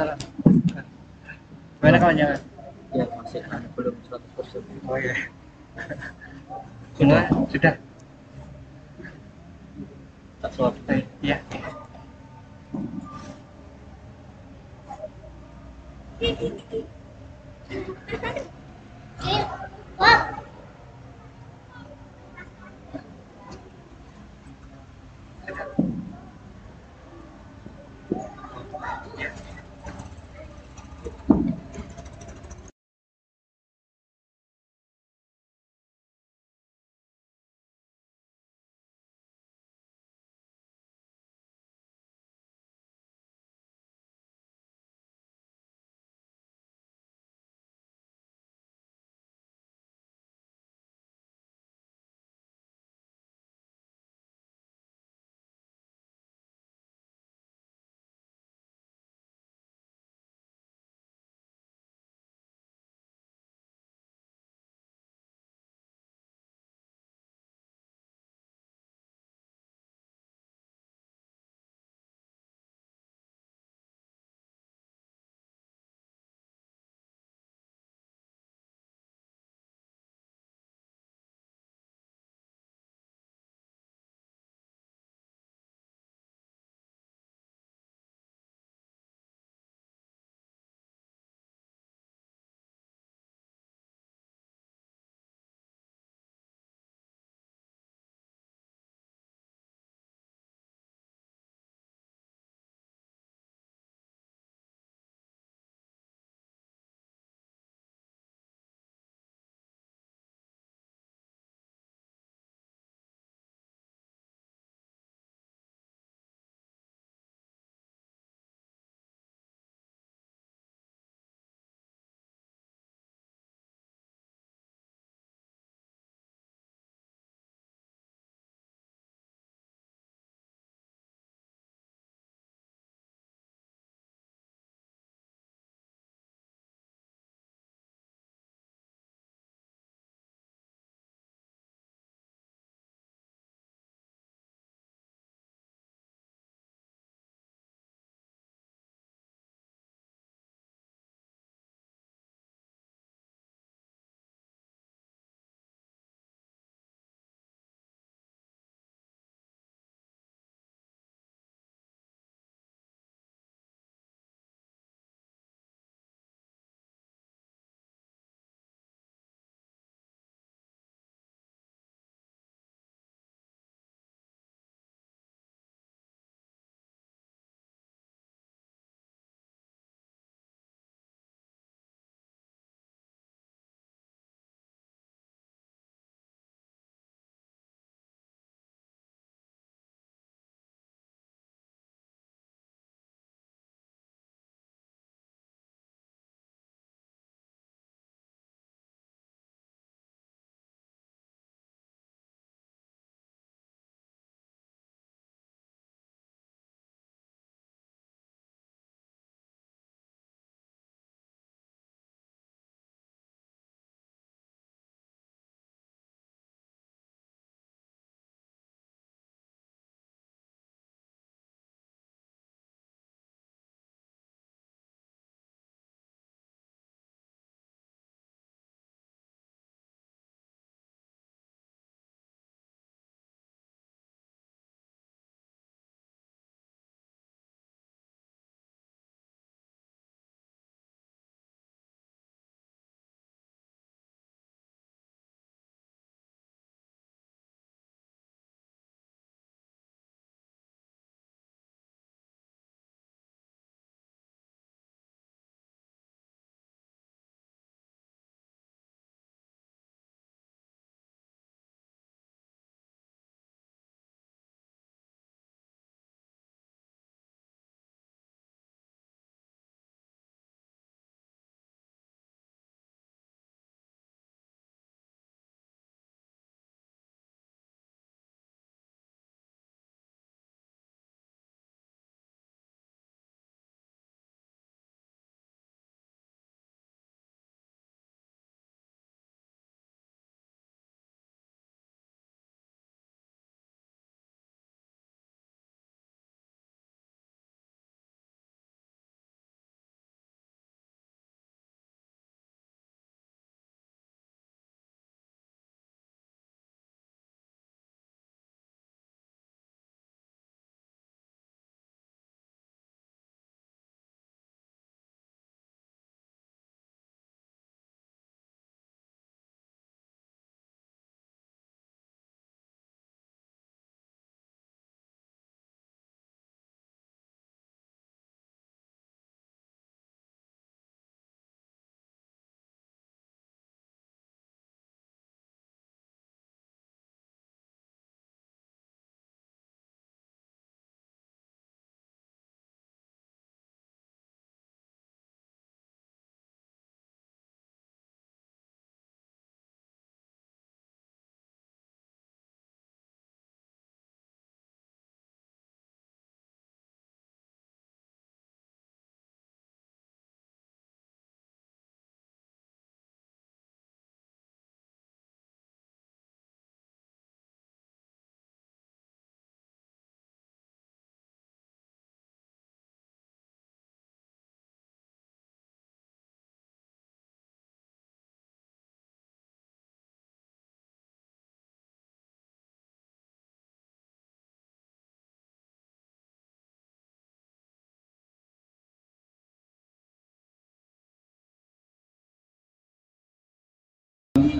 Bentar. Gimana kawannya? ya masih kan belum 100% Oh iya. Sudah, sudah. tak suap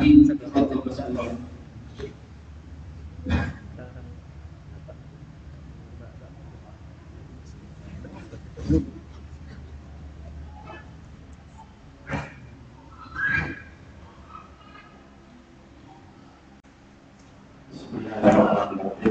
Eh, Iya. Bismillahirrahmanirrahim.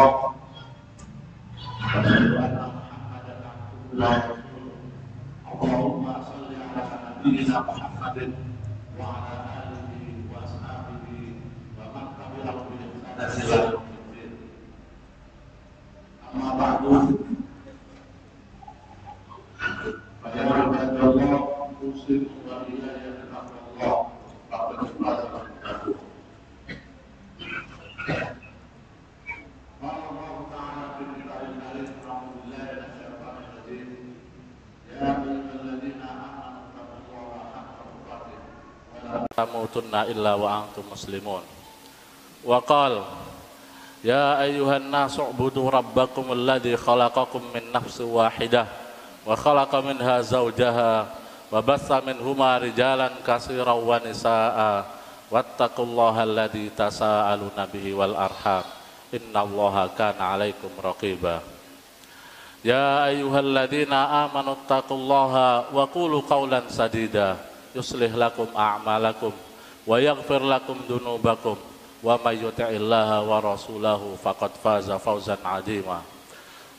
Haq Allahumma salli ala nabiyyina Muhammadin wa ala tamutunna illa wa muslimun. Wa Ya ayuhan nasu budu rabbakum alladhi wahidah wa khalaqa minha zawjaha wa bassa minhuma rijalan katsiran wal arham innallaha kana 'alaikum Ya ayyuhalladzina amanu taqullaha wa qulu sadida yuslih lakum a'malakum ويغفر لكم ذنوبكم ومن يطع الله ورسوله فقد فاز فوزا عظيما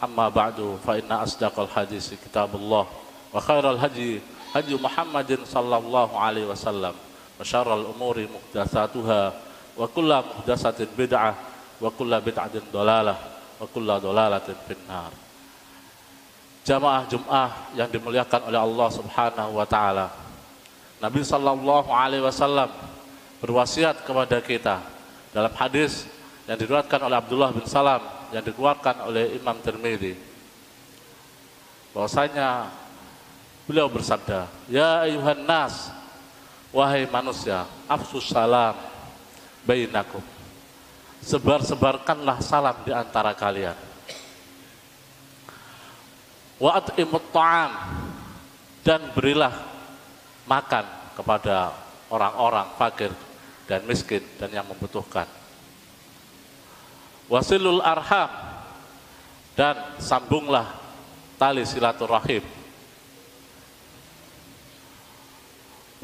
أما بعد فإن أصدق الحديث كتاب الله وخير الهدي هدي محمد صلى الله عليه وسلم وشر الأمور محدثاتها وكل محدثة بدعة وكل بدعة ضلالة وكل ضلالة في النار Jamaah Jum'ah yang dimuliakan oleh Allah Subhanahu wa taala. Nabi sallallahu alaihi wasallam berwasiat kepada kita. Dalam hadis yang diriwayatkan oleh Abdullah bin Salam yang dikeluarkan oleh Imam Tirmidzi. Bahwasanya beliau bersabda, "Ya ayuhan nas, wahai manusia, afsus salam bainakum." Sebar-sebarkanlah salam di antara kalian. Wa at'imut ta'am dan berilah makan kepada orang-orang fakir dan miskin dan yang membutuhkan. Wasilul arham dan sambunglah tali silaturahim.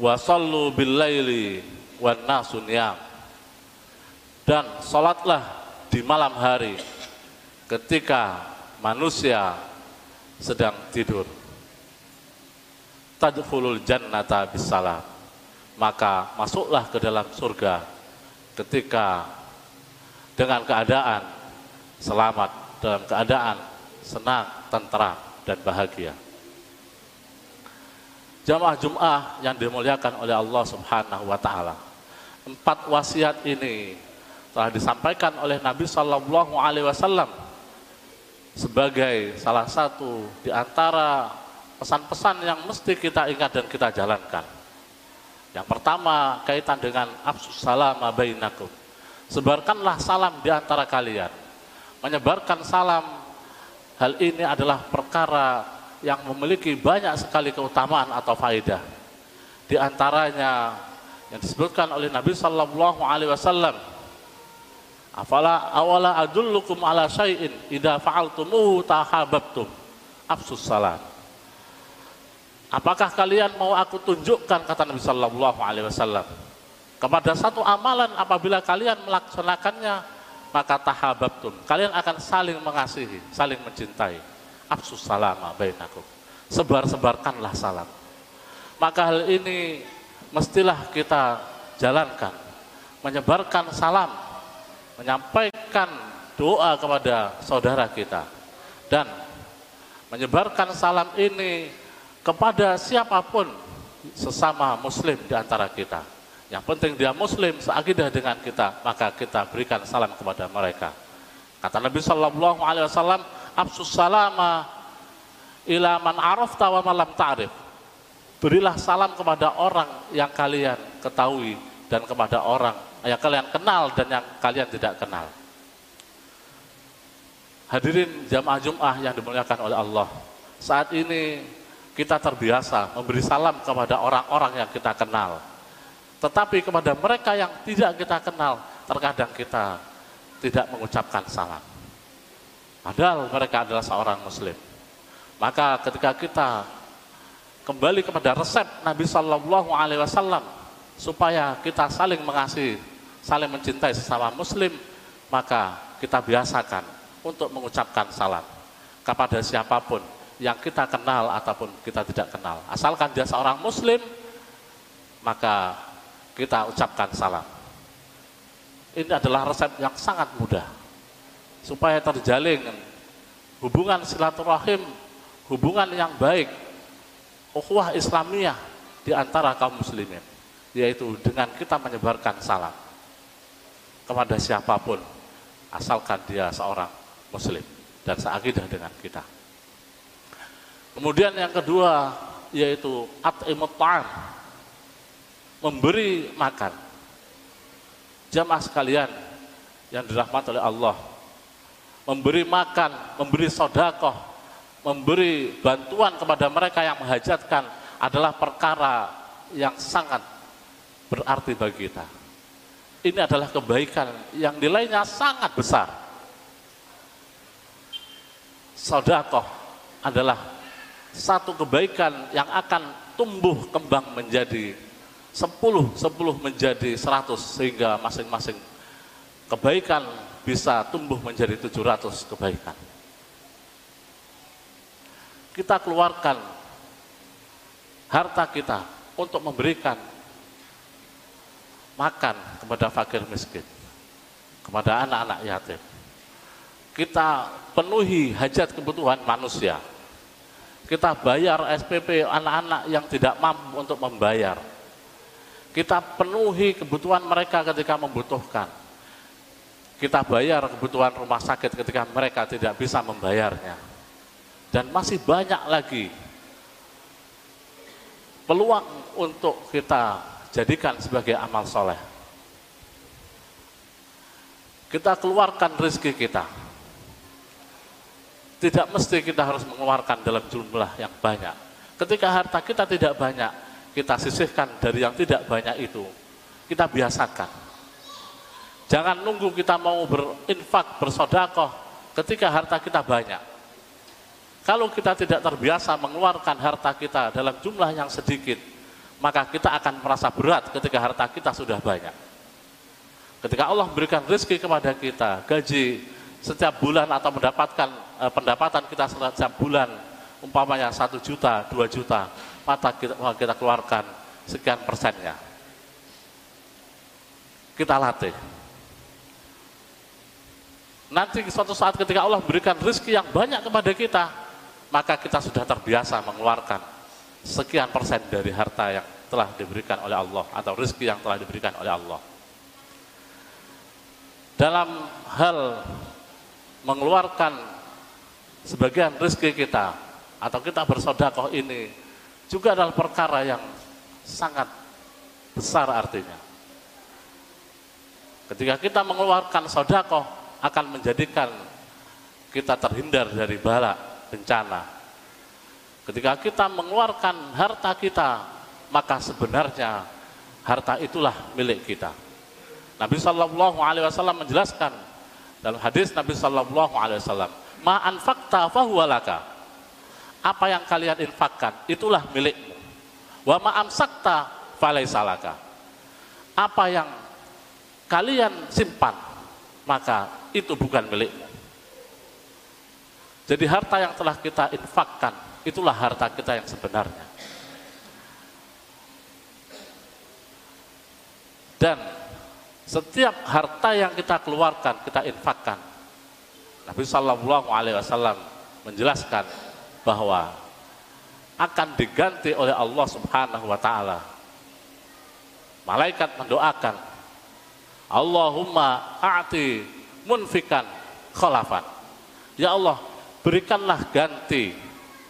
Wasallu billaili wan nasun dan salatlah di malam hari ketika manusia sedang tidur. Tadkhulul jannata bisalam. Maka masuklah ke dalam surga ketika dengan keadaan selamat, dalam keadaan senang, tentram, dan bahagia. Jamaah Jum'ah yang dimuliakan oleh Allah Subhanahu wa taala. Empat wasiat ini telah disampaikan oleh Nabi Shallallahu alaihi wasallam sebagai salah satu di antara pesan-pesan yang mesti kita ingat dan kita jalankan. Yang pertama kaitan dengan absus salam bainakum. Sebarkanlah salam di antara kalian. Menyebarkan salam hal ini adalah perkara yang memiliki banyak sekali keutamaan atau faedah. Di antaranya yang disebutkan oleh Nabi Sallallahu Alaihi Wasallam Afala awala adullukum ala syai'in idza fa'altumuhu tahabbtum. Afsus salam. Apakah kalian mau aku tunjukkan kata Nabi sallallahu alaihi wasallam kepada satu amalan apabila kalian melaksanakannya maka tahabbtum. Kalian akan saling mengasihi, saling mencintai. Afsus salam bainakum. Sebar-sebarkanlah salam. Maka hal ini mestilah kita jalankan. Menyebarkan salam menyampaikan doa kepada saudara kita dan menyebarkan salam ini kepada siapa pun sesama muslim di antara kita. Yang penting dia muslim seakidah dengan kita, maka kita berikan salam kepada mereka. Kata Nabi Shallallahu alaihi wasallam, "Absus salama ila man arafta wa malam ta'rif." Berilah salam kepada orang yang kalian ketahui dan kepada orang yang kalian kenal dan yang kalian tidak kenal. Hadirin jamaah Jum'ah yang dimuliakan oleh Allah. Saat ini kita terbiasa memberi salam kepada orang-orang yang kita kenal. Tetapi kepada mereka yang tidak kita kenal, terkadang kita tidak mengucapkan salam. Padahal mereka adalah seorang muslim. Maka ketika kita kembali kepada resep Nabi Shallallahu Alaihi Wasallam supaya kita saling mengasihi, saling mencintai sesama muslim, maka kita biasakan untuk mengucapkan salam kepada siapa pun yang kita kenal ataupun kita tidak kenal. Asalkan dia seorang muslim, maka kita ucapkan salam. Ini adalah resep yang sangat mudah. Supaya terjalin hubungan silaturahim, hubungan yang baik, ukhuwah Islamiyah di antara kaum muslimin yaitu dengan kita menyebarkan salam kepada siapa pun asalkan dia seorang muslim dan seakidah dengan kita. Kemudian yang kedua yaitu ta'am memberi makan. Jamaah sekalian yang dirahmati oleh Allah. Memberi makan, memberi sodakoh, memberi bantuan kepada mereka yang menghajatkan adalah perkara yang sangat berarti bagi kita. Ini adalah kebaikan yang nilainya sangat besar. Sodakoh adalah satu kebaikan yang akan tumbuh kembang menjadi 10, 10 menjadi 100 sehingga masing-masing kebaikan bisa tumbuh menjadi 700 kebaikan. Kita keluarkan harta kita untuk memberikan makan kepada fakir miskin, kepada anak-anak yatim. Kita penuhi hajat kebutuhan manusia. Kita bayar SPP anak-anak yang tidak mampu untuk membayar. Kita penuhi kebutuhan mereka ketika membutuhkan. Kita bayar kebutuhan rumah sakit ketika mereka tidak bisa membayarnya. Dan masih banyak lagi peluang untuk kita jadikan sebagai amal soleh. Kita keluarkan rezeki kita. Tidak mesti kita harus mengeluarkan dalam jumlah yang banyak. Ketika harta kita tidak banyak, kita sisihkan dari yang tidak banyak itu. Kita biasakan. Jangan nunggu kita mau berinfak, bersodakoh ketika harta kita banyak. Kalau kita tidak terbiasa mengeluarkan harta kita dalam jumlah yang sedikit, maka kita akan merasa berat ketika harta kita sudah banyak. Ketika Allah memberikan rezeki kepada kita, gaji setiap bulan atau mendapatkan eh, pendapatan kita setiap bulan, umpamanya satu juta, dua juta, maka kita, kita keluarkan sekian persennya. Kita latih. Nanti suatu saat ketika Allah memberikan rezeki yang banyak kepada kita, maka kita sudah terbiasa mengeluarkan sekian persen dari harta yang telah diberikan oleh Allah atau rezeki yang telah diberikan oleh Allah. Dalam hal mengeluarkan sebagian rezeki kita atau kita bersodakoh ini juga adalah perkara yang sangat besar artinya. Ketika kita mengeluarkan sodakoh akan menjadikan kita terhindar dari bala, bencana, Ketika kita mengeluarkan harta kita, maka sebenarnya harta itulah milik kita. Nabi Shallallahu Alaihi Wasallam menjelaskan dalam hadis Nabi Shallallahu Alaihi Wasallam, ma'an fakta fahuwalaka. Apa yang kalian infakkan, itulah milikmu. Wa ma'am sakta falaisalaka. Apa yang kalian simpan, maka itu bukan milikmu. Jadi harta yang telah kita infakkan itulah harta kita yang sebenarnya. Dan setiap harta yang kita keluarkan, kita infakkan. Nabi Shallallahu Alaihi Wasallam menjelaskan bahwa akan diganti oleh Allah Subhanahu Wa Taala. Malaikat mendoakan, Allahumma a'ti munfikan khalafan. Ya Allah, berikanlah ganti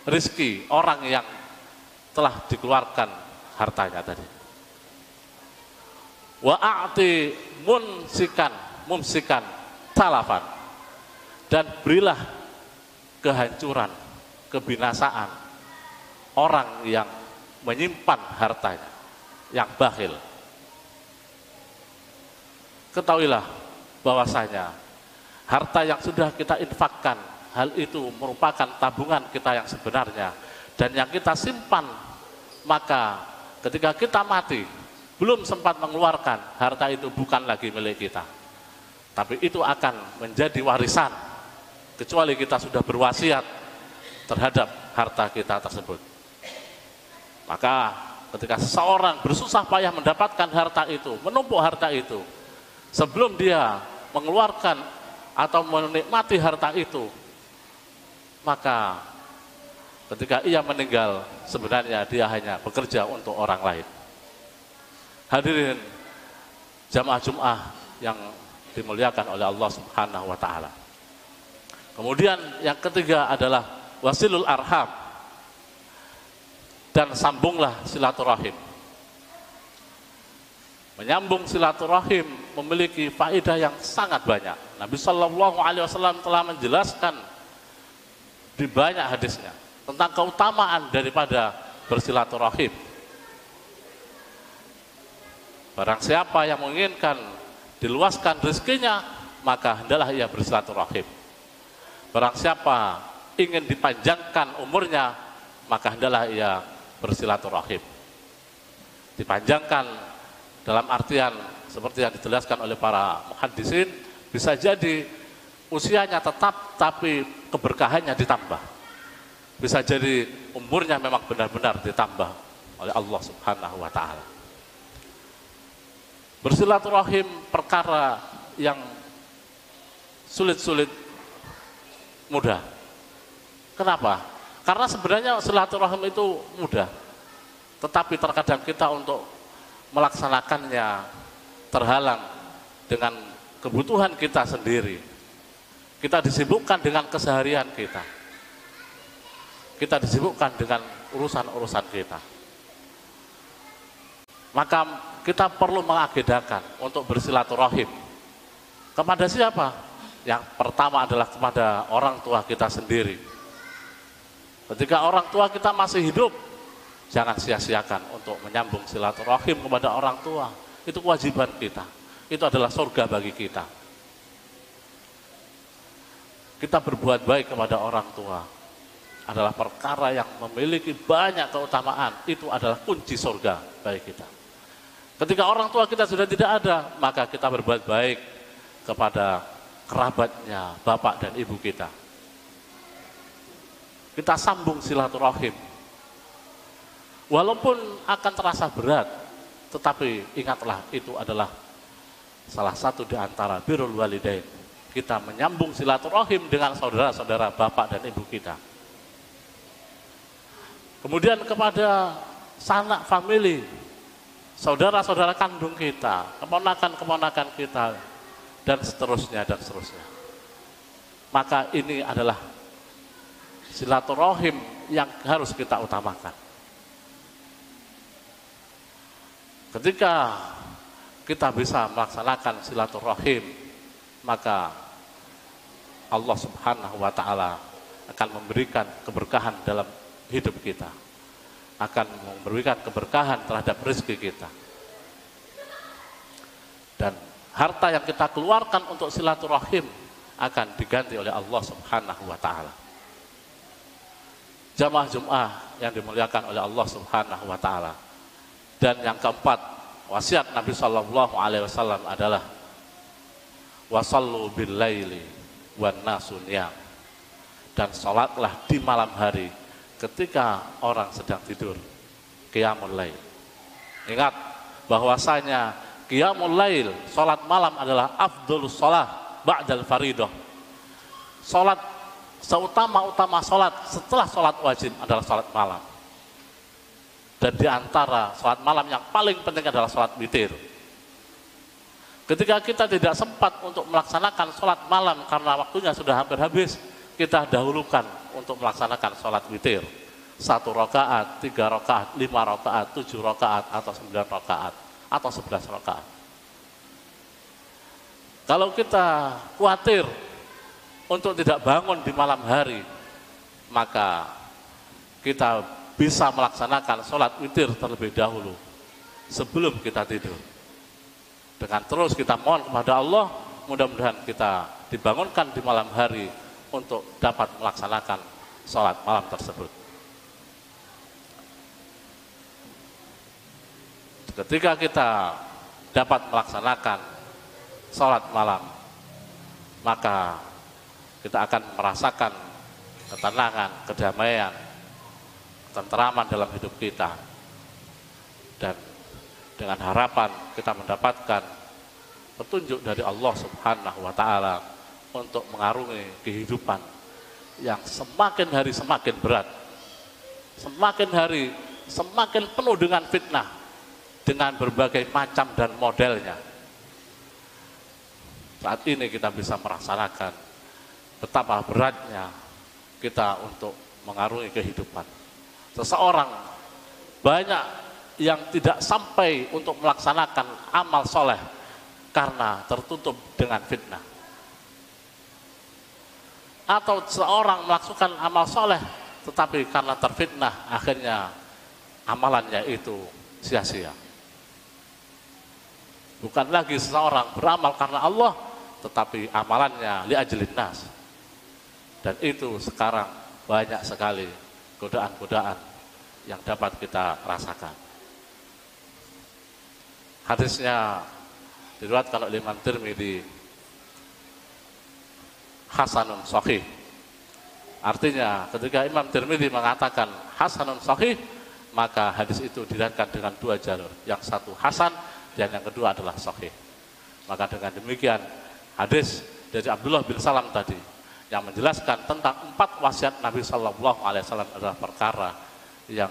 rizki orang yang telah dikeluarkan hartanya tadi. Wa a'ti munsikan, mumsikan, talafan. Dan berilah kehancuran, kebinasaan orang yang menyimpan hartanya, yang bakhil. Ketahuilah bahwasanya harta yang sudah kita infakkan hal itu merupakan tabungan kita yang sebenarnya dan yang kita simpan maka ketika kita mati belum sempat mengeluarkan harta itu bukan lagi milik kita tapi itu akan menjadi warisan kecuali kita sudah berwasiat terhadap harta kita tersebut maka ketika seseorang bersusah payah mendapatkan harta itu menumpuk harta itu sebelum dia mengeluarkan atau menikmati harta itu maka ketika ia meninggal sebenarnya dia hanya bekerja untuk orang lain. Hadirin jamaah Jum'ah yang dimuliakan oleh Allah Subhanahu wa taala. Kemudian yang ketiga adalah wasilul arham dan sambunglah silaturahim. Menyambung silaturahim memiliki faedah yang sangat banyak. Nabi Shallallahu Alaihi Wasallam telah menjelaskan di banyak hadisnya tentang keutamaan daripada bersilaturahim. Barang siapa yang menginginkan diluaskan rezekinya, maka hendaklah ia bersilaturahim. Barang siapa ingin dipanjangkan umurnya, maka hendaklah ia bersilaturahim. Dipanjangkan dalam artian seperti yang dijelaskan oleh para muhaddisin, bisa jadi usianya tetap tapi keberkahannya ditambah. Bisa jadi umurnya memang benar-benar ditambah oleh Allah Subhanahu wa taala. Bersilaturahim perkara yang sulit-sulit mudah. Kenapa? Karena sebenarnya silaturahim itu mudah. Tetapi terkadang kita untuk melaksanakannya terhalang dengan kebutuhan kita sendiri. Kita disibukkan dengan keseharian kita. Kita disibukkan dengan urusan-urusan kita. Maka kita perlu mengagedakan untuk bersilaturahim. Kepada siapa? Yang pertama adalah kepada orang tua kita sendiri. Ketika orang tua kita masih hidup, jangan sia-siakan untuk menyambung silaturahim kepada orang tua. Itu kewajiban kita. Itu adalah surga bagi kita. Kita berbuat baik kepada orang tua adalah perkara yang memiliki banyak keutamaan. Itu adalah kunci surga bagi kita. Ketika orang tua kita sudah tidak ada, maka kita berbuat baik kepada kerabatnya, bapak dan ibu kita. Kita sambung silaturahim. Walaupun akan terasa berat, tetapi ingatlah itu adalah salah satu di antara birul walidain kita menyambung silaturahim dengan saudara-saudara bapak dan ibu kita. Kemudian kepada sanak famili, saudara-saudara kandung kita, keponakan-keponakan kita, dan seterusnya dan seterusnya. Maka ini adalah silaturahim yang harus kita utamakan. Ketika kita bisa melaksanakan silaturahim, maka Allah Subhanahu wa taala akan memberikan keberkahan dalam hidup kita. Akan memberikan keberkahan terhadap rezeki kita. Dan harta yang kita keluarkan untuk silaturahim akan diganti oleh Allah Subhanahu wa taala. Jamaah Jum'ah yang dimuliakan oleh Allah Subhanahu wa taala. Dan yang keempat, wasiat Nabi Shallallahu alaihi wasallam adalah wasallu bil laili wan dan sholatlah di malam hari ketika orang sedang tidur qiyamul ingat bahwasanya qiyamul lail sholat malam adalah afdolus sholat ba'dal faridoh sholat seutama-utama sholat setelah sholat wajib adalah sholat malam. Dan di antara sholat malam yang paling penting adalah sholat witir. Ketika kita tidak sempat untuk melaksanakan sholat malam karena waktunya sudah hampir habis, kita dahulukan untuk melaksanakan sholat witir. Satu rakaat, tiga rakaat, lima rakaat, tujuh rakaat, atau sembilan rakaat, atau sebelas rakaat. Kalau kita khawatir untuk tidak bangun di malam hari, maka kita bisa melaksanakan sholat witir terlebih dahulu sebelum kita tidur. Dengan terus kita mohon kepada Allah, mudah-mudahan kita dibangunkan di malam hari untuk dapat melaksanakan sholat malam tersebut. Ketika kita dapat melaksanakan sholat malam, maka kita akan merasakan ketenangan, kedamaian, ketenteraman dalam hidup kita. Dan dengan harapan kita mendapatkan petunjuk dari Allah Subhanahu wa taala untuk mengarungi kehidupan yang semakin hari semakin berat. Semakin hari semakin penuh dengan fitnah dengan berbagai macam dan modelnya. Saat ini kita bisa merasakan betapa beratnya kita untuk mengarungi kehidupan. Seseorang banyak yang tidak sampai untuk melaksanakan amal soleh karena tertutup dengan fitnah. Atau seorang melakukan amal soleh tetapi karena terfitnah akhirnya amalannya itu sia-sia. Bukan lagi seseorang beramal karena Allah tetapi amalannya li ajlin nas. Dan itu sekarang banyak sekali godaan-godaan yang dapat kita rasakan. Hadisnya diriwayatkan oleh Imam Tirmidzi Hasanun Sahih. Artinya ketika Imam Tirmidzi mengatakan Hasanun Sahih, maka hadis itu diriwayatkan dengan dua jalur. Yang satu Hasan dan yang kedua adalah Sahih. Maka dengan demikian hadis dari Abdullah bin Salam tadi yang menjelaskan tentang empat wasiat Nabi Shallallahu Alaihi Wasallam adalah perkara yang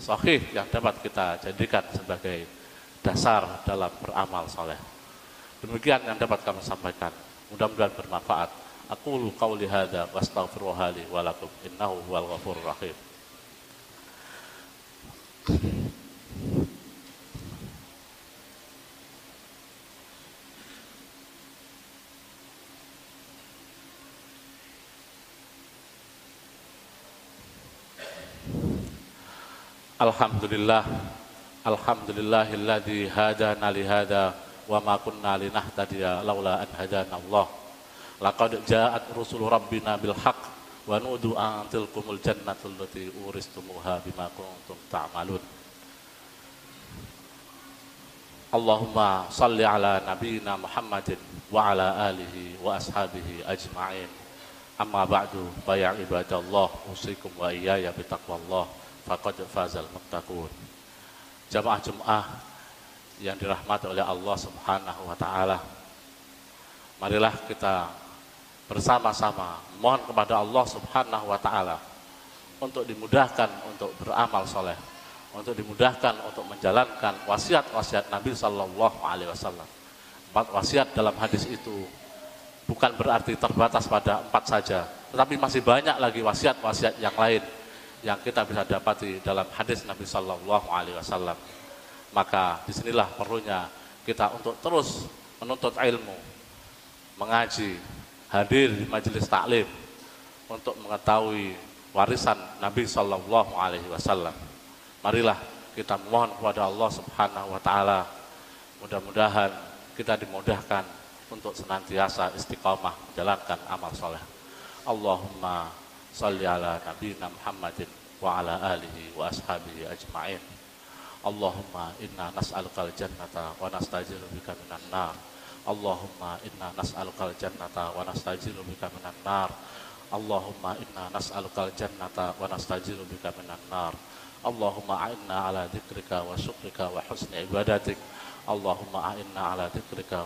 sahih yang dapat kita jadikan sebagai dasar dalam beramal soleh. Demikian yang dapat kami sampaikan. Mudah-mudahan bermanfaat. Aku qauli hadza wa astaghfirullahali wa lakum innahu rahim. Alhamdulillah Alhamdulillahilladzi hadana li wa ma kunna linahtadiya laula an hadana Allah. Laqad ja'at rusul rabbina bil haqq wa nudu an tilkumul jannatul lati uristumuha bima kuntum ta'malun. Allahumma salli ala nabiyyina Muhammadin wa ala alihi wa ashabihi ajma'in. Amma ba'du fa ya ibadallah usikum wa iyaya bitaqwallah faqad fazal muttaqun. Jamaah Jumat yang dirahmati oleh Allah Subhanahu wa taala. Marilah kita bersama-sama mohon kepada Allah Subhanahu wa taala untuk dimudahkan untuk beramal soleh, untuk dimudahkan untuk menjalankan wasiat-wasiat Nabi Sallallahu Alaihi Wasallam. Empat wasiat dalam hadis itu bukan berarti terbatas pada empat saja, tetapi masih banyak lagi wasiat-wasiat yang lain yang kita bisa dapati dalam hadis Nabi Shallallahu Alaihi Wasallam. Maka di sinilah perlunya kita untuk terus menuntut ilmu, mengaji, hadir di majelis taklim untuk mengetahui warisan Nabi Shallallahu Alaihi Wasallam. Marilah kita mohon kepada Allah Subhanahu Wa Taala, mudah-mudahan kita dimudahkan untuk senantiasa istiqamah menjalankan amal soleh. Allahumma salli ala nabiyina Muhammadin wa ala alihi wa ashabihi ajma'in. Allahumma inna nas'alukal jannata wa nastajiru bika minan nar. Allahumma inna jannata wa nastajiru bika minan nar. Allahumma inna jannata wa nastajiru bika minan nar. Allahumma a'inna ala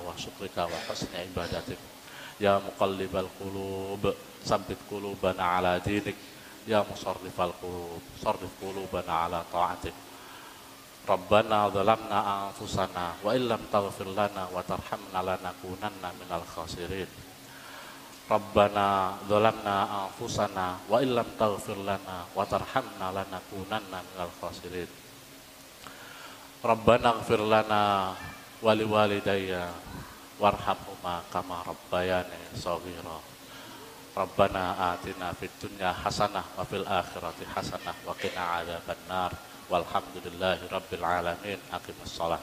wa syukrika wa husni ibadatik Ya muqallibal qulub Sabbit qulubana ala dinik. Ya musarrifal qulub Sarrif qulubana ala ta'atik. Rabbana dhalamna anfusana Wa illam taghfir lana Wa tarhamna lanakunanna minal khasirin. Rabbana dhalamna anfusana Wa illam taghfir lana Wa tarhamna lanakunanna minal khasirin. Rabbana gfir lana Wali walidayya warhamhuma kama rabbayani shaghira Rabbana atina fid dunya hasanah wa fil akhirati hasanah wa qina adzabannar. Walhamdulillahi rabbil alamin. Aqimussalah